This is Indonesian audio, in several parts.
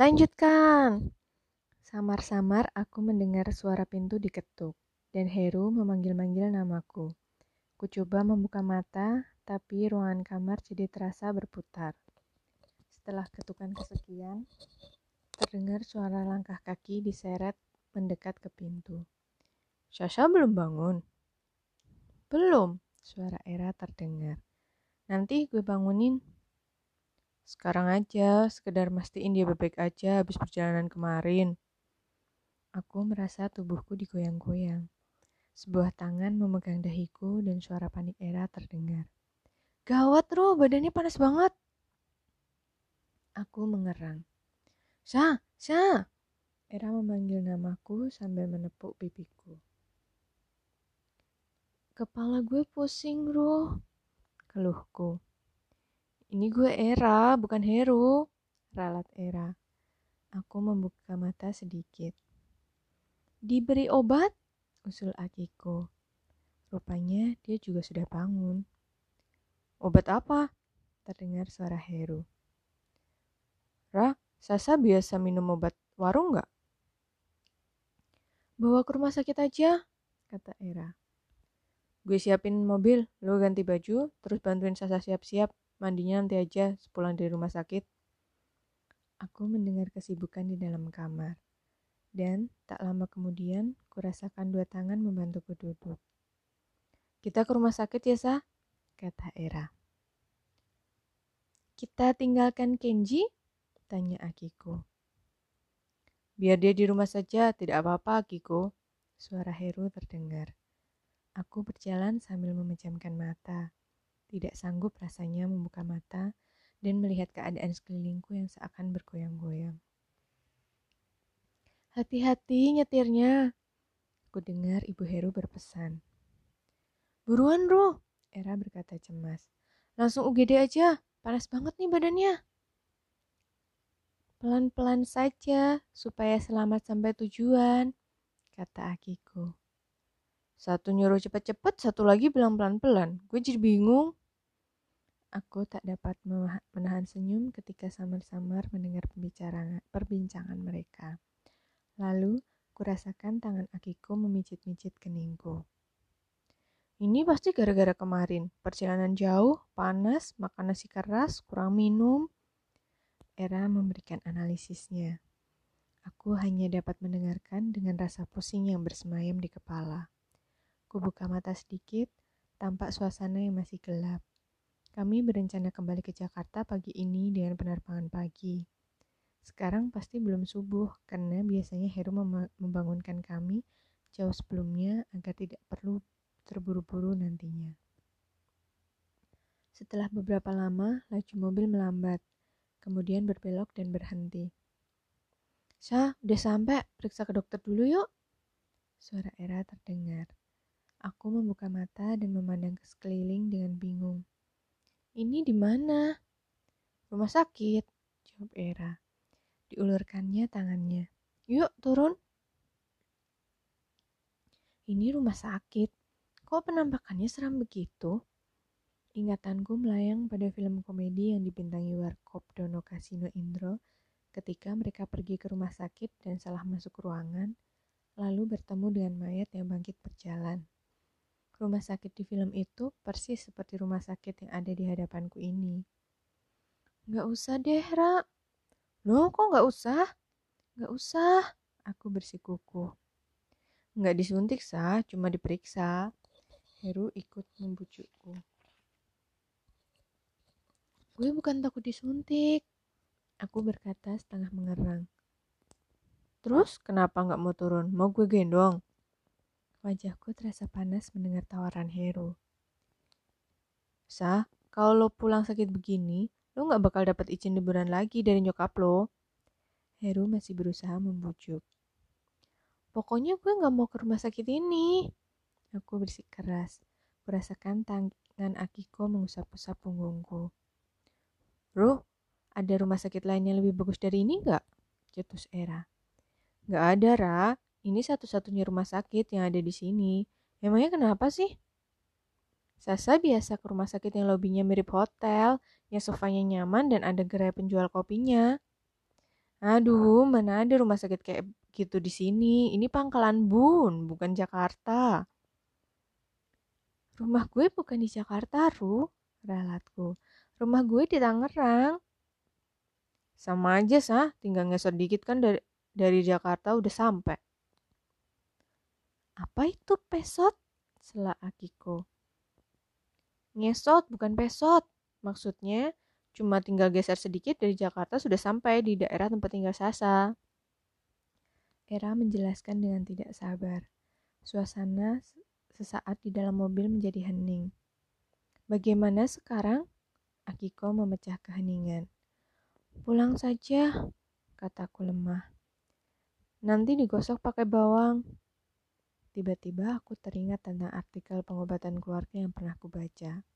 Lanjutkan! Samar-samar aku mendengar suara pintu diketuk, dan Heru memanggil-manggil namaku. Ku coba membuka mata, tapi ruangan kamar jadi terasa berputar. Setelah ketukan kesekian, terdengar suara langkah kaki diseret mendekat ke pintu. Sasha belum bangun. Belum, suara Era terdengar. Nanti gue bangunin. Sekarang aja, sekedar mastiin dia baik aja habis perjalanan kemarin. Aku merasa tubuhku digoyang-goyang. Sebuah tangan memegang dahiku dan suara panik Era terdengar. Gawat, Ro, badannya panas banget. Aku mengerang. Sa, Sa. Era memanggil namaku sambil menepuk pipiku. Kepala gue pusing, Ro. Keluhku. Ini gue Era, bukan Heru. Ralat Era. Aku membuka mata sedikit. Diberi obat? Usul Akiko. Rupanya dia juga sudah bangun. Obat apa? Terdengar suara Heru. Ra, Sasa biasa minum obat warung nggak? Bawa ke rumah sakit aja, kata Era. Gue siapin mobil, lo ganti baju, terus bantuin Sasa siap-siap. Mandinya nanti aja sepulang dari rumah sakit. Aku mendengar kesibukan di dalam kamar. Dan tak lama kemudian, kurasakan dua tangan membantuku duduk. Kita ke rumah sakit ya, Sa? Kata Era. Kita tinggalkan Kenji? Tanya Akiko. Biar dia di rumah saja, tidak apa-apa, Akiko. Suara Heru terdengar. Aku berjalan sambil memejamkan mata. Tidak sanggup rasanya membuka mata dan melihat keadaan sekelilingku yang seakan bergoyang-goyang. Hati-hati nyetirnya. Ku dengar Ibu Heru berpesan. Buruan, Ro. Era berkata cemas. Langsung UGD aja. Panas banget nih badannya. Pelan-pelan saja supaya selamat sampai tujuan, kata Akiko. Satu nyuruh cepet-cepet, satu lagi bilang pelan-pelan. Gue jadi bingung. Aku tak dapat menahan senyum ketika samar-samar mendengar perbincangan mereka. Lalu, kurasakan tangan Akiko memijit-mijit keningku. Ini pasti gara-gara kemarin. Perjalanan jauh, panas, makan nasi keras, kurang minum. Era memberikan analisisnya. Aku hanya dapat mendengarkan dengan rasa pusing yang bersemayam di kepala. Kubuka mata sedikit, tampak suasana yang masih gelap. Kami berencana kembali ke Jakarta pagi ini dengan penerbangan pagi. Sekarang pasti belum subuh karena biasanya Heru mem membangunkan kami jauh sebelumnya agar tidak perlu terburu-buru nantinya. Setelah beberapa lama, laju mobil melambat, kemudian berbelok dan berhenti. Sa, udah sampai, periksa ke dokter dulu yuk. Suara Era terdengar. Aku membuka mata dan memandang ke sekeliling dengan bingung. Ini di mana? Rumah sakit, jawab Era. Diulurkannya tangannya. Yuk, turun. Ini rumah sakit. Kok penampakannya seram begitu? Ingatanku melayang pada film komedi yang dibintangi Warkop Dono Kasino Indro ketika mereka pergi ke rumah sakit dan salah masuk ruangan, lalu bertemu dengan mayat yang bangkit berjalan. Rumah sakit di film itu persis seperti rumah sakit yang ada di hadapanku ini. Gak usah deh, Ra. Loh, kok gak usah? Gak usah, aku bersikuku. Gak disuntik, sah, cuma diperiksa. Heru ikut membujukku. Gue bukan takut disuntik. Aku berkata setengah mengerang. Terus kenapa gak mau turun? Mau gue gendong? Wajahku terasa panas mendengar tawaran Heru. Sa, kalau lo pulang sakit begini, lo gak bakal dapat izin liburan lagi dari nyokap lo. Heru masih berusaha membujuk. Pokoknya gue gak mau ke rumah sakit ini. Aku bersih keras. Kurasakan tangan Akiko mengusap-usap punggungku. Bro, ada rumah sakit lain yang lebih bagus dari ini gak? Cetus Era. Gak ada, Ra. Ini satu-satunya rumah sakit yang ada di sini. Emangnya kenapa sih? Sasa biasa ke rumah sakit yang lobinya mirip hotel, yang sofanya nyaman dan ada gerai penjual kopinya. Aduh, mana ada rumah sakit kayak gitu di sini. Ini pangkalan bun, bukan Jakarta. Rumah gue bukan di Jakarta, Ru, ralatku. Rumah gue di Tangerang. Sama aja, sah. Tinggal ngesot dikit kan dari, dari Jakarta udah sampai. Apa itu pesot? Sela Akiko. Ngesot, bukan pesot. Maksudnya, cuma tinggal geser sedikit dari Jakarta sudah sampai di daerah tempat tinggal Sasa. Era menjelaskan dengan tidak sabar. Suasana Sesaat di dalam mobil menjadi hening. Bagaimana sekarang? Akiko memecah keheningan. Pulang saja, kataku lemah. Nanti digosok pakai bawang. Tiba-tiba aku teringat tentang artikel pengobatan keluarga yang pernah aku baca.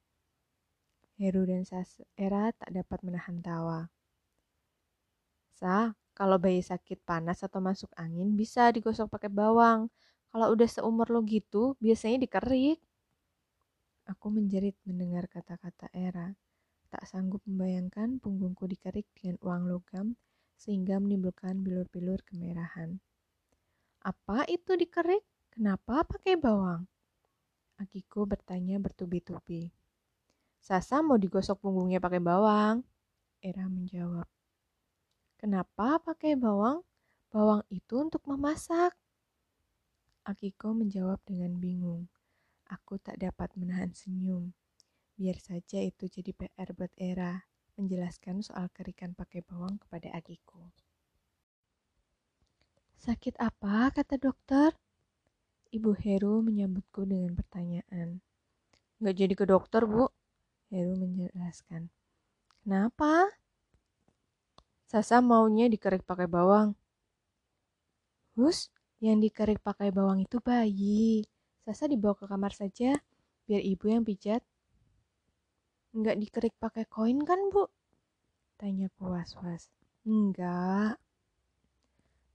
Heru dan Era tak dapat menahan tawa. Sa, kalau bayi sakit panas atau masuk angin bisa digosok pakai bawang. Kalau udah seumur lo gitu, biasanya dikerik. Aku menjerit mendengar kata-kata Era. Tak sanggup membayangkan punggungku dikerik dengan uang logam sehingga menimbulkan bilur-bilur kemerahan. Apa itu dikerik? Kenapa pakai bawang? Akiko bertanya bertubi-tubi. Sasa mau digosok punggungnya pakai bawang. Era menjawab. Kenapa pakai bawang? Bawang itu untuk memasak. Akiko menjawab dengan bingung. Aku tak dapat menahan senyum. Biar saja itu jadi PR buat Era, menjelaskan soal kerikan pakai bawang kepada Akiko. Sakit apa, kata dokter? Ibu Heru menyambutku dengan pertanyaan. Nggak jadi ke dokter, Bu. Heru menjelaskan. Kenapa? Sasa maunya dikerik pakai bawang. Hus, yang dikerik pakai bawang itu bayi. Sasa dibawa ke kamar saja, biar ibu yang pijat. Enggak dikerik pakai koin kan, Bu? Tanya ku was-was. Enggak.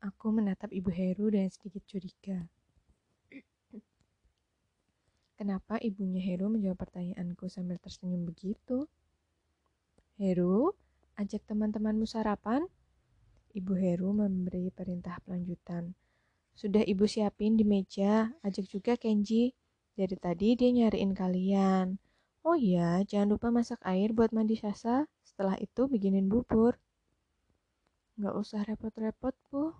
Aku menatap Ibu Heru dengan sedikit curiga. Kenapa ibunya Heru menjawab pertanyaanku sambil tersenyum begitu? Heru, ajak teman-temanmu sarapan? Ibu Heru memberi perintah pelanjutan. Sudah ibu siapin di meja, ajak juga Kenji. Dari tadi dia nyariin kalian. Oh iya, jangan lupa masak air buat mandi Sasa. Setelah itu bikinin bubur. Gak usah repot-repot, Bu.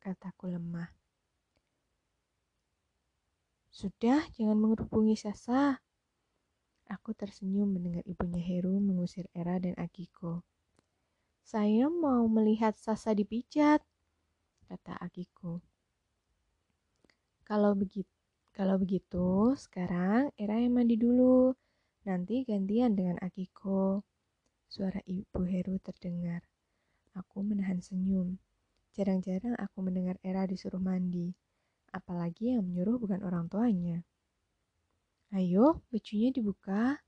Kataku lemah. Sudah, jangan menghubungi Sasa. Aku tersenyum mendengar ibunya Heru mengusir Era dan Akiko. Saya mau melihat Sasa dipijat, kata Akiko. Kalau begitu, kalau begitu, sekarang Era yang mandi dulu. Nanti gantian dengan Akiko. Suara Ibu Heru terdengar. Aku menahan senyum. Jarang-jarang aku mendengar Era disuruh mandi. Apalagi yang menyuruh bukan orang tuanya. Ayo, bajunya dibuka.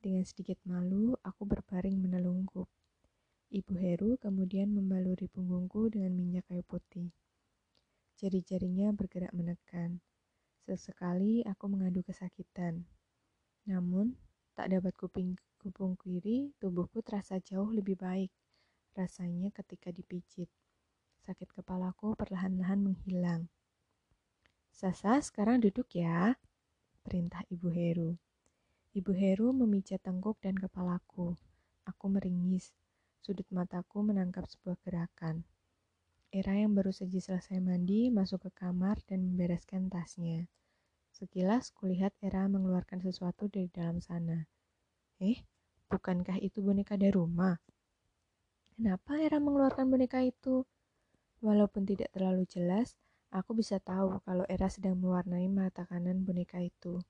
Dengan sedikit malu, aku berbaring menelungkup. Ibu Heru kemudian membaluri punggungku dengan minyak kayu putih. Jari-jarinya bergerak menekan. Sesekali aku mengadu kesakitan. Namun, tak dapat kuping kupung kiri, tubuhku terasa jauh lebih baik. Rasanya ketika dipijit. Sakit kepalaku perlahan-lahan menghilang. Sasa, sekarang duduk ya, perintah Ibu Heru. Ibu Heru memijat tengkuk dan kepalaku. Aku meringis. Sudut mataku menangkap sebuah gerakan. Era yang baru saja selesai mandi masuk ke kamar dan membereskan tasnya. Sekilas kulihat Era mengeluarkan sesuatu dari dalam sana. Eh, bukankah itu boneka dari rumah? Kenapa Era mengeluarkan boneka itu? Walaupun tidak terlalu jelas, aku bisa tahu kalau Era sedang mewarnai mata kanan boneka itu.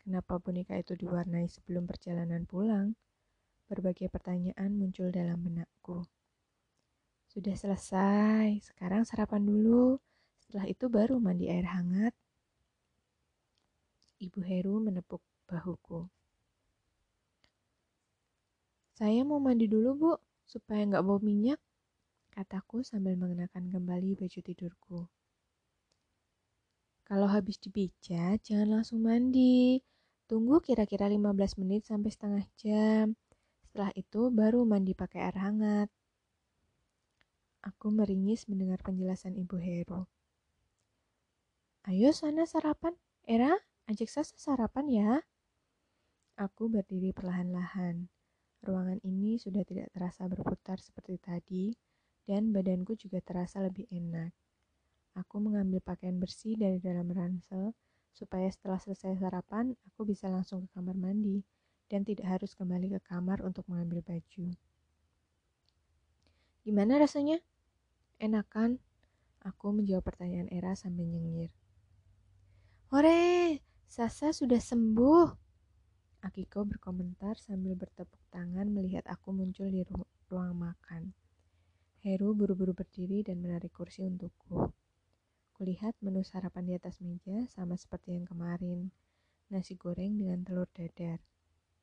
Kenapa boneka itu diwarnai sebelum perjalanan pulang? Berbagai pertanyaan muncul dalam benakku. Sudah selesai, sekarang sarapan dulu. Setelah itu baru mandi air hangat. Ibu Heru menepuk bahuku. Saya mau mandi dulu, Bu, supaya nggak bau minyak, kataku sambil mengenakan kembali baju tidurku. Kalau habis dipijat, jangan langsung mandi. Tunggu kira-kira 15 menit sampai setengah jam. Setelah itu baru mandi pakai air hangat. Aku meringis mendengar penjelasan Ibu Heru. Ayo sana sarapan. Era, ajak Sasa sarapan ya. Aku berdiri perlahan-lahan. Ruangan ini sudah tidak terasa berputar seperti tadi, dan badanku juga terasa lebih enak. Aku mengambil pakaian bersih dari dalam ransel, supaya setelah selesai sarapan, aku bisa langsung ke kamar mandi, dan tidak harus kembali ke kamar untuk mengambil baju. Gimana rasanya? Enakan? Aku menjawab pertanyaan Era sambil nyengir. Hore, Sasa sudah sembuh. Akiko berkomentar sambil bertepuk tangan melihat aku muncul di ru ruang makan. Heru buru-buru berdiri dan menarik kursi untukku. Kulihat menu sarapan di atas meja sama seperti yang kemarin. Nasi goreng dengan telur dadar.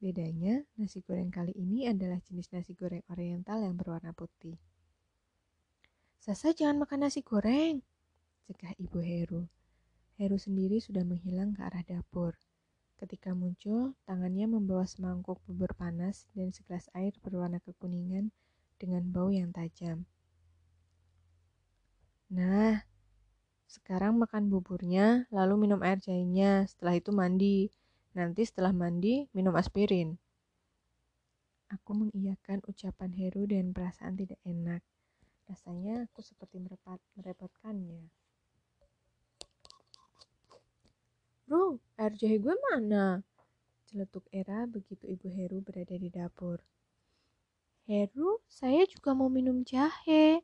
Bedanya, nasi goreng kali ini adalah jenis nasi goreng oriental yang berwarna putih. Sasa jangan makan nasi goreng, cegah ibu Heru. Heru sendiri sudah menghilang ke arah dapur. Ketika muncul, tangannya membawa semangkuk bubur panas dan segelas air berwarna kekuningan dengan bau yang tajam. Nah, sekarang makan buburnya, lalu minum air jahenya, setelah itu mandi. Nanti setelah mandi, minum aspirin. Aku mengiyakan ucapan Heru dengan perasaan tidak enak. Rasanya aku seperti merepotkannya. Bro, air jahe gue mana? Celetuk Era begitu Ibu Heru berada di dapur. Heru, saya juga mau minum jahe.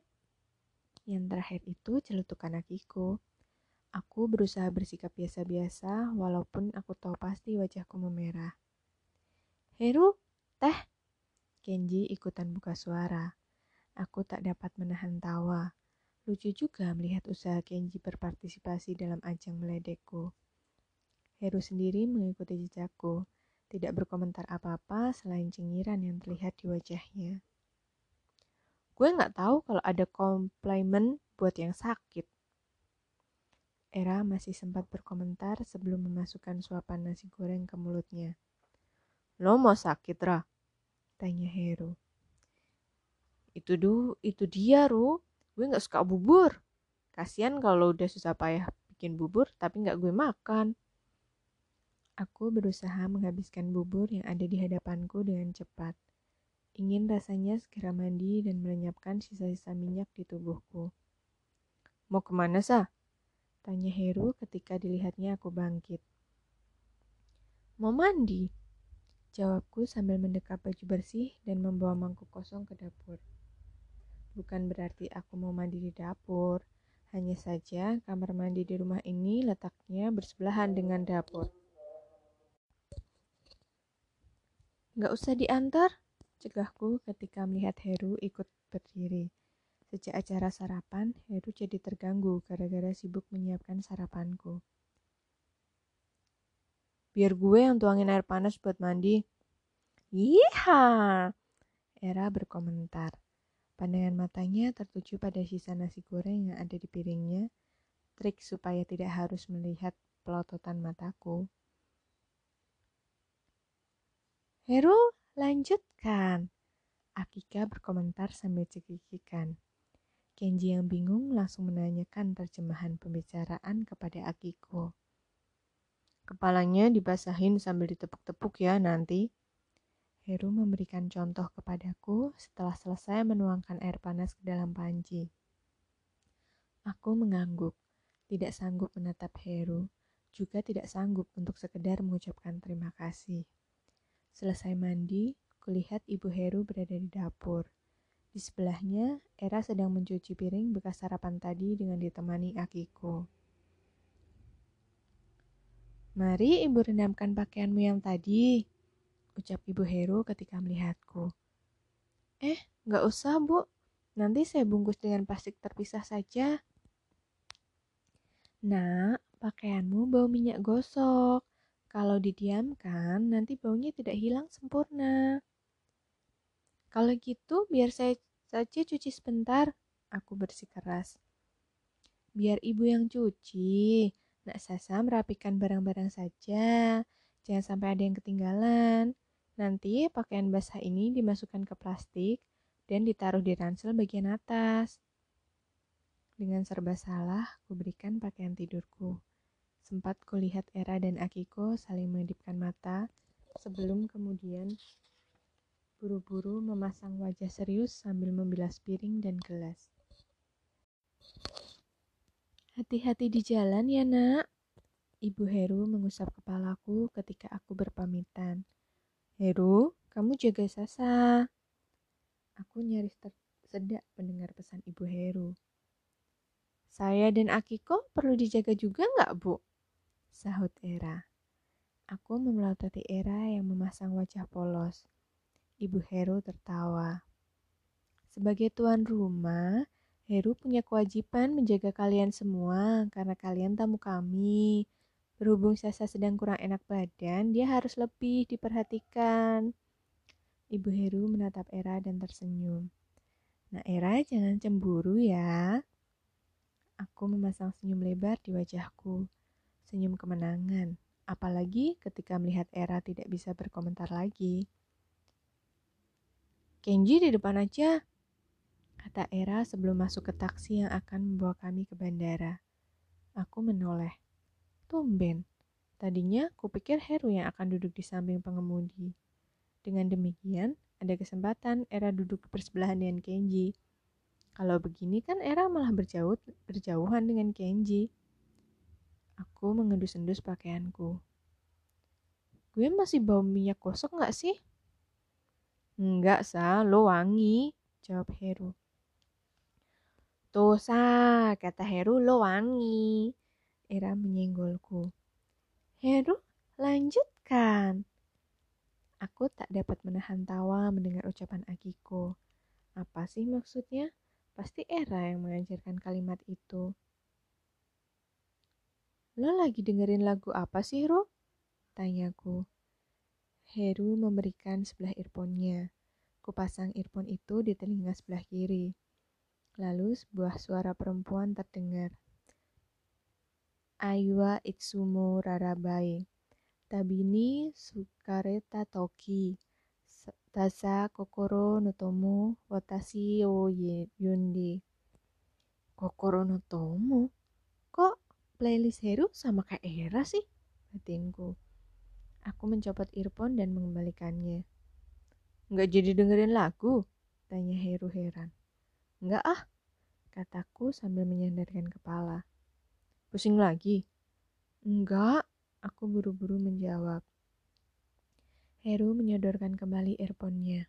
Yang terakhir itu celetukan Akiko. Aku berusaha bersikap biasa-biasa walaupun aku tahu pasti wajahku memerah. Heru, teh. Kenji ikutan buka suara. Aku tak dapat menahan tawa. Lucu juga melihat usaha Kenji berpartisipasi dalam ajang meledekku. Heru sendiri mengikuti jejakku, tidak berkomentar apa-apa selain cengiran yang terlihat di wajahnya. Gue nggak tahu kalau ada komplimen buat yang sakit. Era masih sempat berkomentar sebelum memasukkan suapan nasi goreng ke mulutnya. Lo mau sakit, Ra? Tanya Heru. Itu du, itu dia, Ru. Gue nggak suka bubur. Kasian kalau udah susah payah bikin bubur tapi nggak gue makan. Aku berusaha menghabiskan bubur yang ada di hadapanku dengan cepat. Ingin rasanya segera mandi dan melenyapkan sisa-sisa minyak di tubuhku. Mau ke mana, sah? Tanya Heru ketika dilihatnya aku bangkit. Mau mandi, jawabku sambil mendekap baju bersih dan membawa mangkuk kosong ke dapur. Bukan berarti aku mau mandi di dapur, hanya saja kamar mandi di rumah ini letaknya bersebelahan dengan dapur. Gak usah diantar, cegahku ketika melihat Heru ikut berdiri. Sejak acara sarapan, Heru jadi terganggu gara-gara sibuk menyiapkan sarapanku. Biar gue yang tuangin air panas buat mandi. Iya, Era berkomentar. Pandangan matanya tertuju pada sisa nasi goreng yang ada di piringnya, trik supaya tidak harus melihat pelototan mataku. Heru, lanjutkan. Akika berkomentar sambil cekikikan. Kenji yang bingung langsung menanyakan terjemahan pembicaraan kepada Akiko. Kepalanya dibasahin sambil ditepuk-tepuk ya nanti. Heru memberikan contoh kepadaku setelah selesai menuangkan air panas ke dalam panci. Aku mengangguk, tidak sanggup menatap Heru, juga tidak sanggup untuk sekedar mengucapkan terima kasih. Selesai mandi, kulihat Ibu Heru berada di dapur. Di sebelahnya, Era sedang mencuci piring bekas sarapan tadi dengan ditemani Akiko. Mari ibu rendamkan pakaianmu yang tadi, ucap ibu Heru ketika melihatku. Eh, nggak usah bu, nanti saya bungkus dengan plastik terpisah saja. Nak, pakaianmu bau minyak gosok. Kalau didiamkan, nanti baunya tidak hilang sempurna. Kalau gitu, biar saya saja cuci sebentar. Aku bersikeras. Biar ibu yang cuci. Nak Sasa merapikan barang-barang saja. Jangan sampai ada yang ketinggalan. Nanti pakaian basah ini dimasukkan ke plastik dan ditaruh di ransel bagian atas. Dengan serba salah, kuberikan pakaian tidurku. Sempat kulihat Era dan Akiko saling mengedipkan mata sebelum kemudian buru-buru memasang wajah serius sambil membilas piring dan gelas. Hati-hati di jalan ya nak. Ibu Heru mengusap kepalaku ketika aku berpamitan. Heru, kamu jaga Sasa. Aku nyaris tersedak mendengar pesan Ibu Heru. Saya dan Akiko perlu dijaga juga nggak, Bu? Sahut Era. Aku memelototi Era yang memasang wajah polos. Ibu Heru tertawa. Sebagai tuan rumah, Heru punya kewajiban menjaga kalian semua karena kalian tamu kami. Berhubung Sasa sedang kurang enak badan, dia harus lebih diperhatikan. Ibu Heru menatap Era dan tersenyum. Nah, Era jangan cemburu ya. Aku memasang senyum lebar di wajahku. Senyum kemenangan. Apalagi ketika melihat Era tidak bisa berkomentar lagi. Kenji di depan aja, kata Era sebelum masuk ke taksi yang akan membawa kami ke bandara. Aku menoleh. Tumben. Tadinya kupikir Heru yang akan duduk di samping pengemudi. Dengan demikian, ada kesempatan Era duduk bersebelahan dengan Kenji. Kalau begini kan Era malah berjauh, berjauhan dengan Kenji. Aku mengendus-endus pakaianku. Gue masih bau minyak gosok gak sih? Enggak, Sa. Lo wangi, jawab Heru. Tuh, Sa, kata Heru, lo wangi. Era menyenggolku. Heru, lanjutkan. Aku tak dapat menahan tawa mendengar ucapan Akiko. Apa sih maksudnya? Pasti Era yang mengajarkan kalimat itu. Lo lagi dengerin lagu apa sih, Ro? Tanyaku. Heru memberikan sebelah earphone-nya. Kupasang earphone itu di telinga sebelah kiri. Lalu sebuah suara perempuan terdengar. Aiwa Itsumo Rarabai. Tabini Sukareta Toki. Tasa Kokoro Notomo Watashi Yundi. Kokoro Notomo? Kok playlist Heru sama kayak Era sih? Batinku. Aku mencopot earphone dan mengembalikannya. Nggak jadi dengerin lagu? Tanya Heru heran. Nggak ah, kataku sambil menyandarkan kepala. Pusing lagi? Enggak, aku buru-buru menjawab. Heru menyodorkan kembali earphone-nya.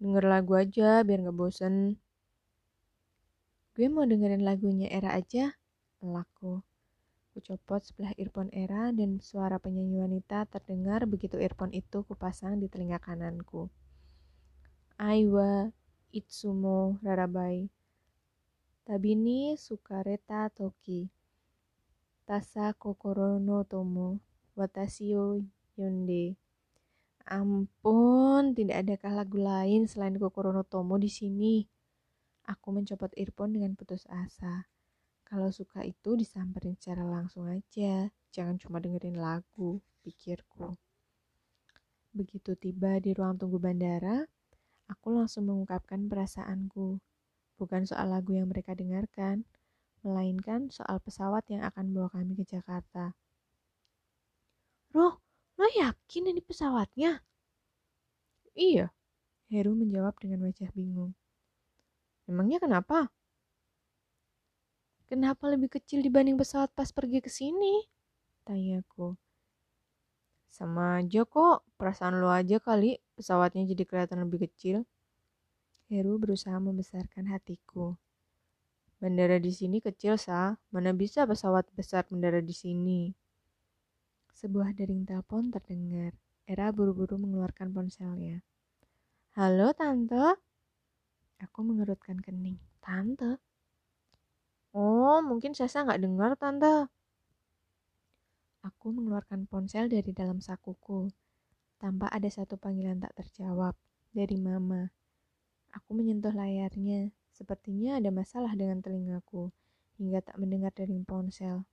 Denger lagu aja biar gak bosen. Gue mau dengerin lagunya Era aja, laku. Ku copot sebelah earphone Era dan suara penyanyi wanita terdengar begitu earphone itu kupasang di telinga kananku. Aiwa Itsumo Rarabai Tabini Sukareta Toki Tasa Kokoro no Tomo Watashi Yonde Ampun, tidak adakah lagu lain selain Kokoro no Tomo di sini? Aku mencopot earphone dengan putus asa. Kalau suka itu disamperin secara langsung aja, jangan cuma dengerin lagu, pikirku. Begitu tiba di ruang tunggu bandara, aku langsung mengungkapkan perasaanku bukan soal lagu yang mereka dengarkan, melainkan soal pesawat yang akan bawa kami ke Jakarta. Roh, lo yakin ini pesawatnya? Iya, Heru menjawab dengan wajah bingung. Emangnya kenapa? Kenapa lebih kecil dibanding pesawat pas pergi ke sini? Tanyaku. Sama aja kok, perasaan lo aja kali pesawatnya jadi kelihatan lebih kecil. Heru berusaha membesarkan hatiku. Bandara di sini kecil, Sa. Mana bisa pesawat besar mendarat di sini? Sebuah dering telepon terdengar. Era buru-buru mengeluarkan ponselnya. Halo, Tante. Aku mengerutkan kening. Tante? Oh, mungkin Sasa nggak dengar, Tante. Aku mengeluarkan ponsel dari dalam sakuku. Tanpa ada satu panggilan tak terjawab. Dari Mama. Aku menyentuh layarnya. Sepertinya ada masalah dengan telingaku, hingga tak mendengar dari ponsel.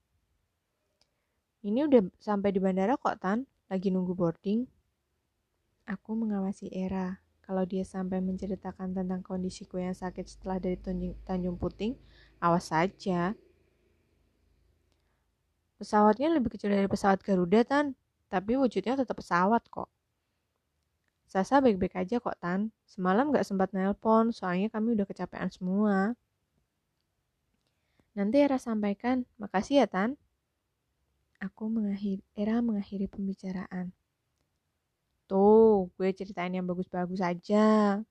Ini udah sampai di bandara kok, Tan. Lagi nunggu boarding. Aku mengawasi Era. Kalau dia sampai menceritakan tentang kondisiku yang sakit setelah dari Tanjung, Tanjung Puting, Awas saja. Pesawatnya lebih kecil dari pesawat Garuda, Tan. Tapi wujudnya tetap pesawat kok. Sasa baik-baik aja kok, Tan. Semalam gak sempat nelpon, soalnya kami udah kecapean semua. Nanti Era sampaikan, makasih ya, Tan. Aku mengakhiri, Era mengakhiri pembicaraan. Tuh, gue ceritain yang bagus-bagus aja.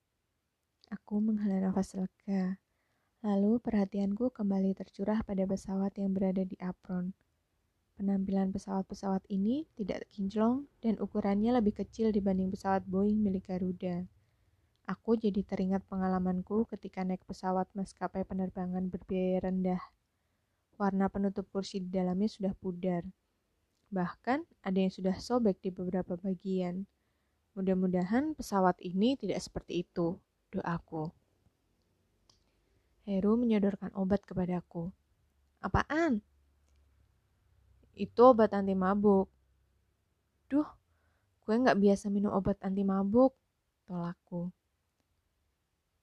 Aku menghela nafas lega. Lalu perhatianku kembali tercurah pada pesawat yang berada di apron. Penampilan pesawat-pesawat ini tidak kinclong dan ukurannya lebih kecil dibanding pesawat Boeing milik Garuda. Aku jadi teringat pengalamanku ketika naik pesawat maskapai penerbangan berbiaya rendah. Warna penutup kursi di dalamnya sudah pudar. Bahkan ada yang sudah sobek di beberapa bagian. Mudah-mudahan pesawat ini tidak seperti itu, doaku. Heru menyodorkan obat kepadaku. Apaan? Itu obat anti mabuk. Duh, gue nggak biasa minum obat anti mabuk, tolakku.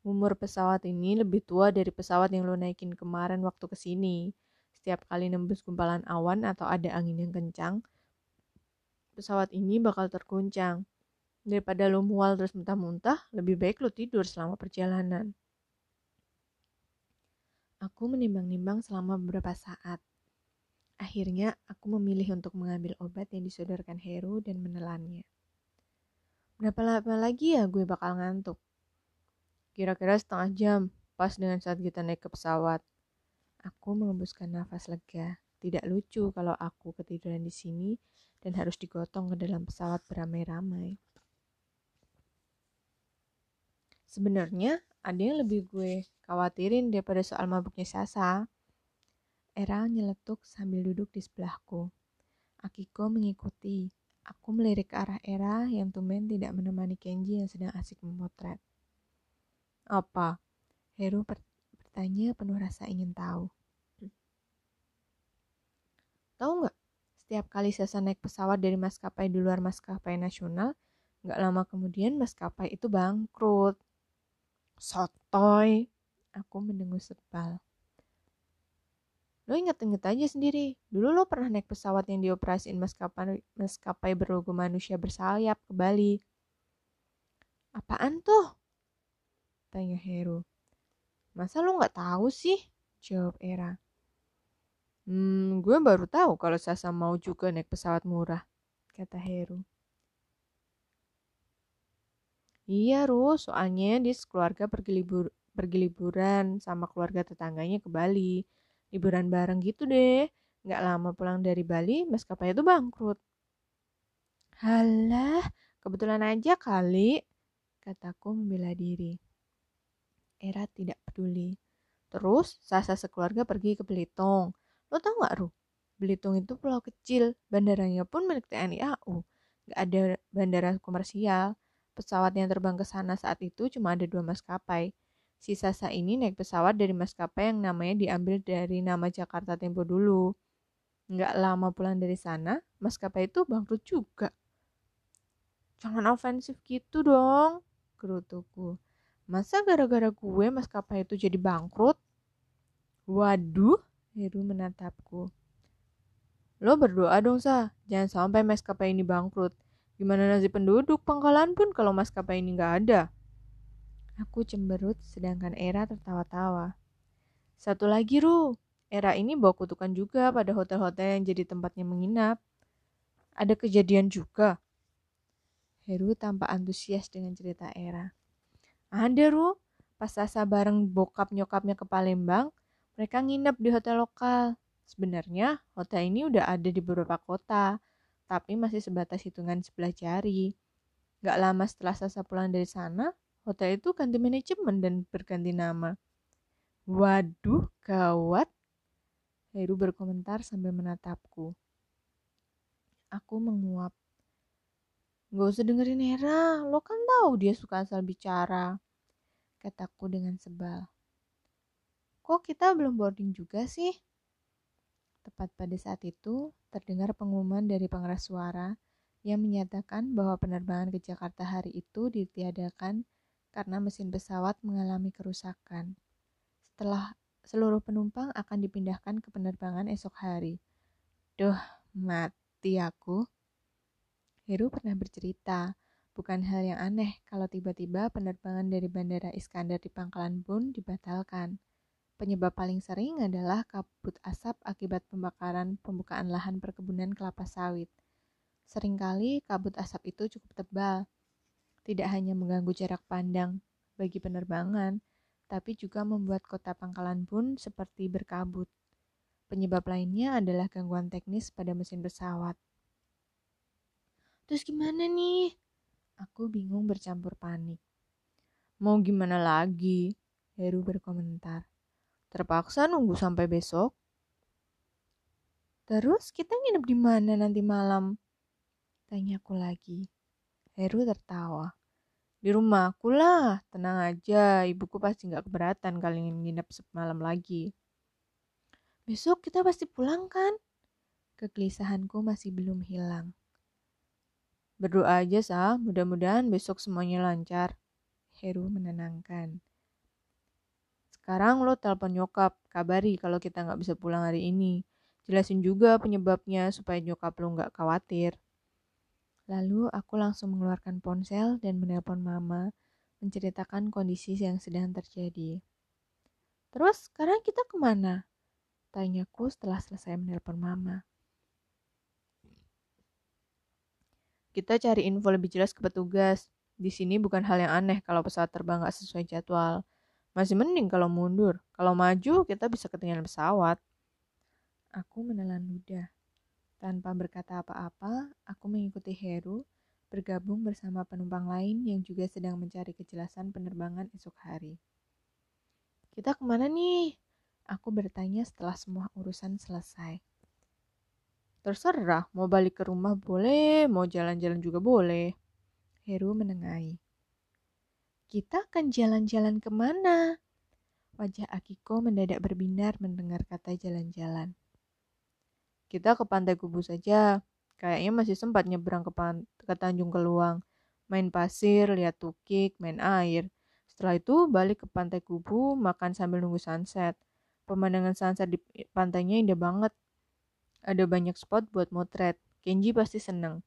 Umur pesawat ini lebih tua dari pesawat yang lo naikin kemarin waktu ke sini. Setiap kali nembus gumpalan awan atau ada angin yang kencang, pesawat ini bakal terguncang. Daripada lo mual terus muntah-muntah, lebih baik lo tidur selama perjalanan. Aku menimbang-nimbang selama beberapa saat. Akhirnya, aku memilih untuk mengambil obat yang disodorkan Heru dan menelannya. Berapa lama lagi ya gue bakal ngantuk? Kira-kira setengah jam, pas dengan saat kita naik ke pesawat. Aku mengembuskan nafas lega. Tidak lucu kalau aku ketiduran di sini dan harus digotong ke dalam pesawat beramai-ramai. Sebenarnya ada yang lebih gue khawatirin daripada soal mabuknya Sasa. Era nyeletuk sambil duduk di sebelahku. Akiko mengikuti. Aku melirik ke arah Era yang tumben tidak menemani Kenji yang sedang asik memotret. Apa? Heru bertanya penuh rasa ingin tahu. Tahu nggak? Setiap kali Sasa naik pesawat dari maskapai di luar maskapai nasional, nggak lama kemudian maskapai itu bangkrut. Sotoy. Aku mendengus sebal. Lo inget-inget aja sendiri. Dulu lo pernah naik pesawat yang dioperasiin maskapai, maskapai berlogo manusia bersayap ke Bali. Apaan tuh? Tanya Heru. Masa lo nggak tahu sih? Jawab Era. Hmm, gue baru tahu kalau Sasa mau juga naik pesawat murah, kata Heru. Iya, Ru, soalnya dia sekeluarga pergi, libur, pergi liburan sama keluarga tetangganya ke Bali. Liburan bareng gitu deh. Nggak lama pulang dari Bali, maskapai itu bangkrut. Halah, kebetulan aja kali, kataku membela diri. Era tidak peduli. Terus, Sasa sekeluarga pergi ke Belitung. Lo tau gak, Ru? Belitung itu pulau kecil, bandaranya pun milik TNI AU. Gak ada bandara komersial. Pesawat yang terbang ke sana saat itu cuma ada dua maskapai. Si Sasa ini naik pesawat dari maskapai yang namanya diambil dari nama Jakarta Tempo dulu. Nggak lama pulang dari sana, maskapai itu bangkrut juga. Jangan ofensif gitu dong, gerutuku. Masa gara-gara gue maskapai itu jadi bangkrut? Waduh, Heru menatapku. Lo berdoa dong, Sa. Jangan sampai maskapai ini bangkrut. Gimana nasib penduduk pangkalan pun kalau maskapai ini nggak ada? Aku cemberut sedangkan Era tertawa-tawa. Satu lagi, Ru. Era ini bawa kutukan juga pada hotel-hotel yang jadi tempatnya menginap. Ada kejadian juga. Heru tampak antusias dengan cerita Era. Ada, Ru. Pas Sasa bareng bokap nyokapnya ke Palembang, mereka nginep di hotel lokal. Sebenarnya, hotel ini udah ada di beberapa kota, tapi masih sebatas hitungan sebelah jari. Gak lama setelah Sasa pulang dari sana, hotel itu ganti manajemen dan berganti nama. Waduh, gawat. Heru berkomentar sambil menatapku. Aku menguap. Gak usah dengerin Hera, lo kan tahu dia suka asal bicara. Kataku dengan sebal. Kok kita belum boarding juga sih? Tepat pada saat itu, terdengar pengumuman dari pengeras suara yang menyatakan bahwa penerbangan ke Jakarta hari itu ditiadakan karena mesin pesawat mengalami kerusakan. Setelah seluruh penumpang akan dipindahkan ke penerbangan esok hari. Duh, mati aku. Heru pernah bercerita, bukan hal yang aneh kalau tiba-tiba penerbangan dari Bandara Iskandar di Pangkalan Bun dibatalkan. Penyebab paling sering adalah kabut asap akibat pembakaran pembukaan lahan perkebunan kelapa sawit. Seringkali kabut asap itu cukup tebal, tidak hanya mengganggu jarak pandang bagi penerbangan, tapi juga membuat kota Pangkalan Bun seperti berkabut. Penyebab lainnya adalah gangguan teknis pada mesin pesawat. Terus gimana nih? Aku bingung bercampur panik. Mau gimana lagi? Heru berkomentar. Terpaksa nunggu sampai besok. Terus kita nginep di mana nanti malam? Tanyaku lagi. Heru tertawa. Di rumahku lah, tenang aja. Ibuku pasti nggak keberatan kali nginep semalam lagi. Besok kita pasti pulang kan? Kegelisahanku masih belum hilang. Berdoa aja sah, mudah-mudahan besok semuanya lancar. Heru menenangkan. Sekarang lo telepon nyokap, kabari kalau kita nggak bisa pulang hari ini. Jelasin juga penyebabnya supaya nyokap lo nggak khawatir. Lalu aku langsung mengeluarkan ponsel dan menelpon mama, menceritakan kondisi yang sedang terjadi. Terus sekarang kita ke mana? Tanyaku setelah selesai menelpon mama. Kita cari info lebih jelas ke petugas. Di sini bukan hal yang aneh kalau pesawat terbang nggak sesuai jadwal. Masih mending kalau mundur. Kalau maju, kita bisa ketinggalan pesawat. Aku menelan ludah. Tanpa berkata apa-apa, aku mengikuti Heru bergabung bersama penumpang lain yang juga sedang mencari kejelasan penerbangan esok hari. Kita ke mana nih? Aku bertanya setelah semua urusan selesai. Terserah, mau balik ke rumah boleh, mau jalan-jalan juga boleh. Heru menengahi. Kita akan jalan-jalan ke mana? Wajah Akiko mendadak berbinar mendengar kata jalan-jalan. Kita ke Pantai Kubu saja. Kayaknya masih sempat nyebrang ke, ke Tanjung Keluang. Main pasir, lihat tukik, main air. Setelah itu balik ke Pantai Kubu, makan sambil nunggu sunset. Pemandangan sunset di pantainya indah banget. Ada banyak spot buat motret. Kenji pasti seneng.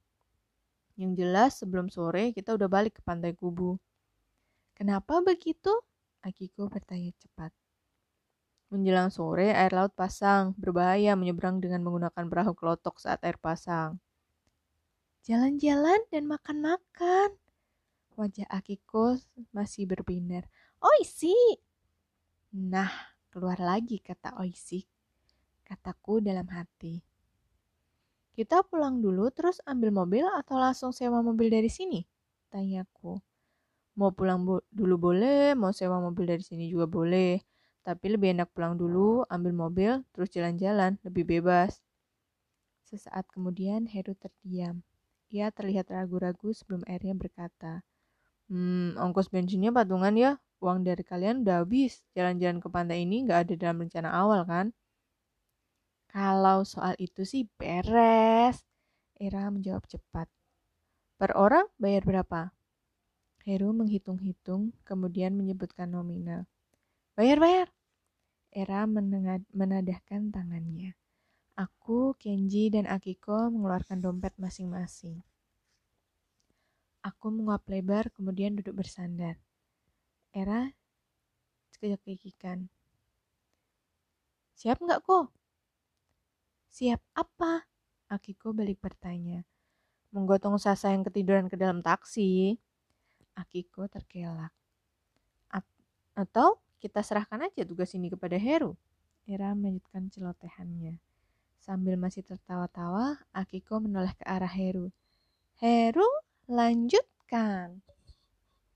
Yang jelas sebelum sore kita udah balik ke Pantai Kubu. Kenapa begitu? Akiko bertanya cepat. Menjelang sore, air laut pasang. Berbahaya menyeberang dengan menggunakan perahu kelotok saat air pasang. Jalan-jalan dan makan-makan. Wajah Akiko masih berbinar. Oisi! Nah, keluar lagi kata Oisi. Kataku dalam hati. Kita pulang dulu terus ambil mobil atau langsung sewa mobil dari sini? Tanyaku. Mau pulang dulu boleh, mau sewa mobil dari sini juga boleh. Tapi lebih enak pulang dulu, ambil mobil, terus jalan-jalan, lebih bebas. Sesaat kemudian Heru terdiam. Ia terlihat ragu-ragu sebelum akhirnya berkata, Hmm, ongkos bensinnya patungan ya? Uang dari kalian udah habis. Jalan-jalan ke pantai ini nggak ada dalam rencana awal kan? Kalau soal itu sih beres. Era menjawab cepat. Per orang bayar berapa? Heru menghitung-hitung, kemudian menyebutkan nominal. Bayar, bayar. Era menadahkan tangannya. Aku, Kenji, dan Akiko mengeluarkan dompet masing-masing. Aku menguap lebar, kemudian duduk bersandar. Era kekikikan. Siap nggak kok? Siap apa? Akiko balik bertanya. Menggotong Sasa yang ketiduran ke dalam taksi. Akiko terkelak. Atau kita serahkan aja tugas ini kepada Heru. Era melanjutkan celotehannya. Sambil masih tertawa-tawa, Akiko menoleh ke arah Heru. Heru, lanjutkan.